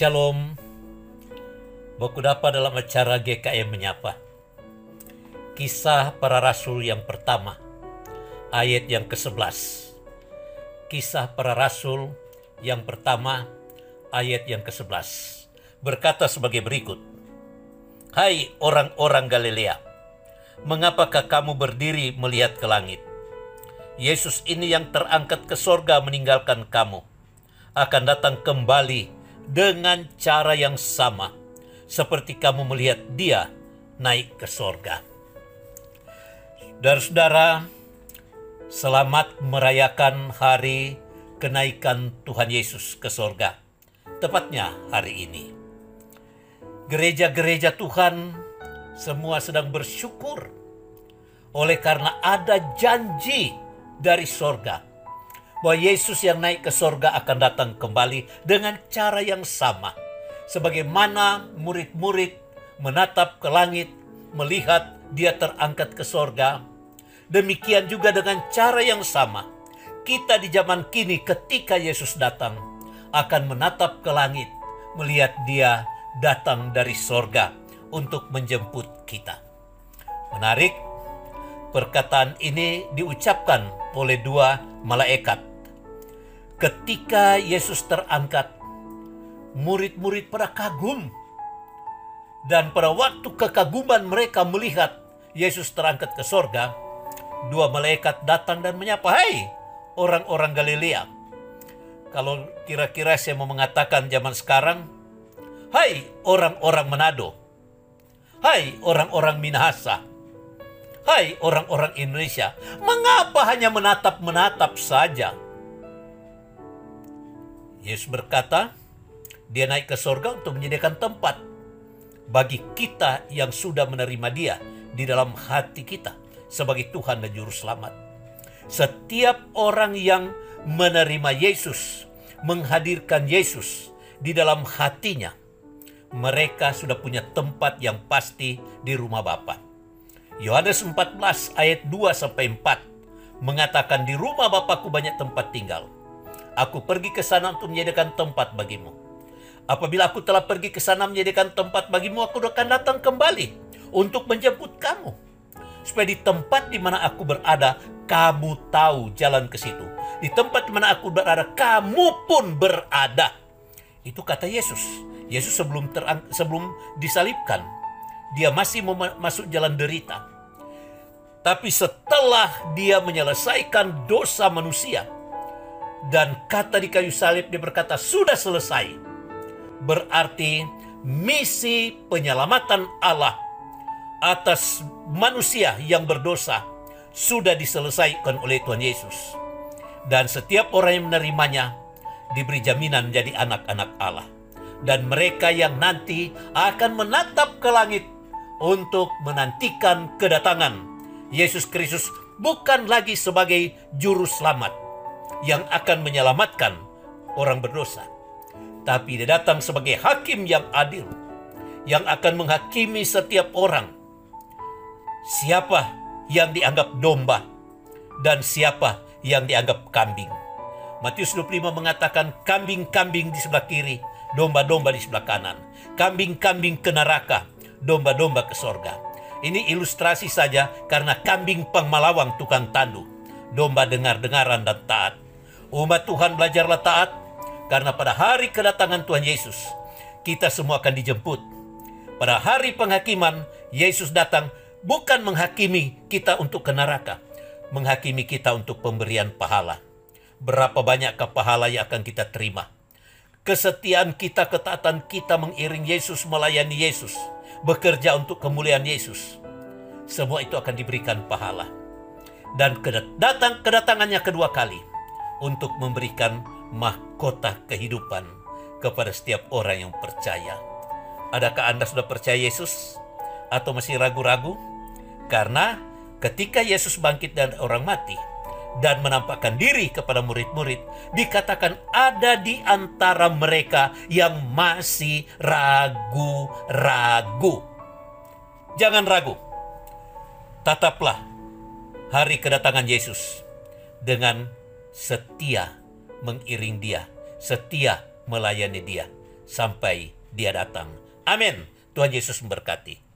Shalom. Baku dapat dalam acara GKM Menyapa. Kisah para Rasul yang pertama, ayat yang ke-11. Kisah para Rasul yang pertama, ayat yang ke-11. Berkata sebagai berikut. Hai orang-orang Galilea, mengapakah kamu berdiri melihat ke langit? Yesus ini yang terangkat ke sorga meninggalkan kamu, akan datang kembali dengan cara yang sama, seperti kamu melihat dia naik ke sorga. Saudara-saudara, selamat merayakan hari kenaikan Tuhan Yesus ke sorga. Tepatnya hari ini. Gereja-gereja Tuhan semua sedang bersyukur oleh karena ada janji dari sorga bahwa Yesus yang naik ke sorga akan datang kembali dengan cara yang sama. Sebagaimana murid-murid menatap ke langit, melihat dia terangkat ke sorga. Demikian juga dengan cara yang sama. Kita di zaman kini ketika Yesus datang akan menatap ke langit, melihat dia datang dari sorga untuk menjemput kita. Menarik, perkataan ini diucapkan oleh dua malaikat. Ketika Yesus terangkat, murid-murid pada kagum. Dan pada waktu kekaguman mereka melihat Yesus terangkat ke sorga, dua malaikat datang dan menyapa, Hai orang-orang Galilea. Kalau kira-kira saya mau mengatakan zaman sekarang, Hai orang-orang Manado. Hai orang-orang Minahasa. Hai orang-orang Indonesia, mengapa hanya menatap-menatap saja? Yesus berkata, dia naik ke sorga untuk menyediakan tempat bagi kita yang sudah menerima dia di dalam hati kita sebagai Tuhan dan Juru Selamat. Setiap orang yang menerima Yesus, menghadirkan Yesus di dalam hatinya, mereka sudah punya tempat yang pasti di rumah Bapa. Yohanes 14 ayat 2 sampai 4 mengatakan di rumah Bapakku banyak tempat tinggal. Aku pergi ke sana untuk menyediakan tempat bagimu. Apabila aku telah pergi ke sana menyediakan tempat bagimu, aku akan datang kembali untuk menjemput kamu. Supaya di tempat di mana aku berada, kamu tahu jalan ke situ. Di tempat di mana aku berada, kamu pun berada. Itu kata Yesus. Yesus sebelum terang, sebelum disalibkan, dia masih masuk jalan derita. Tapi setelah dia menyelesaikan dosa manusia, dan kata di kayu salib dia berkata sudah selesai. Berarti misi penyelamatan Allah atas manusia yang berdosa sudah diselesaikan oleh Tuhan Yesus. Dan setiap orang yang menerimanya diberi jaminan menjadi anak-anak Allah. Dan mereka yang nanti akan menatap ke langit untuk menantikan kedatangan Yesus Kristus bukan lagi sebagai juru selamat yang akan menyelamatkan orang berdosa. Tapi dia datang sebagai hakim yang adil yang akan menghakimi setiap orang siapa yang dianggap domba dan siapa yang dianggap kambing. Matius 25 mengatakan kambing-kambing di sebelah kiri, domba-domba di sebelah kanan. Kambing-kambing ke neraka, domba-domba ke sorga. Ini ilustrasi saja karena kambing pengmalawang tukang tandu. Domba dengar-dengaran dan taat. Umat Tuhan belajarlah taat karena pada hari kedatangan Tuhan Yesus, kita semua akan dijemput. Pada hari penghakiman, Yesus datang bukan menghakimi kita untuk ke neraka, menghakimi kita untuk pemberian pahala. Berapa banyakkah pahala yang akan kita terima? Kesetiaan kita, ketaatan kita mengiring Yesus, melayani Yesus, bekerja untuk kemuliaan Yesus. Semua itu akan diberikan pahala. Dan datang kedatangannya kedua kali untuk memberikan mahkota kehidupan kepada setiap orang yang percaya. Adakah Anda sudah percaya Yesus? Atau masih ragu-ragu? Karena ketika Yesus bangkit dari orang mati dan menampakkan diri kepada murid-murid, dikatakan ada di antara mereka yang masih ragu-ragu. Jangan ragu. Tataplah hari kedatangan Yesus dengan setia mengiring dia, setia melayani dia sampai dia datang. Amin. Tuhan Yesus memberkati.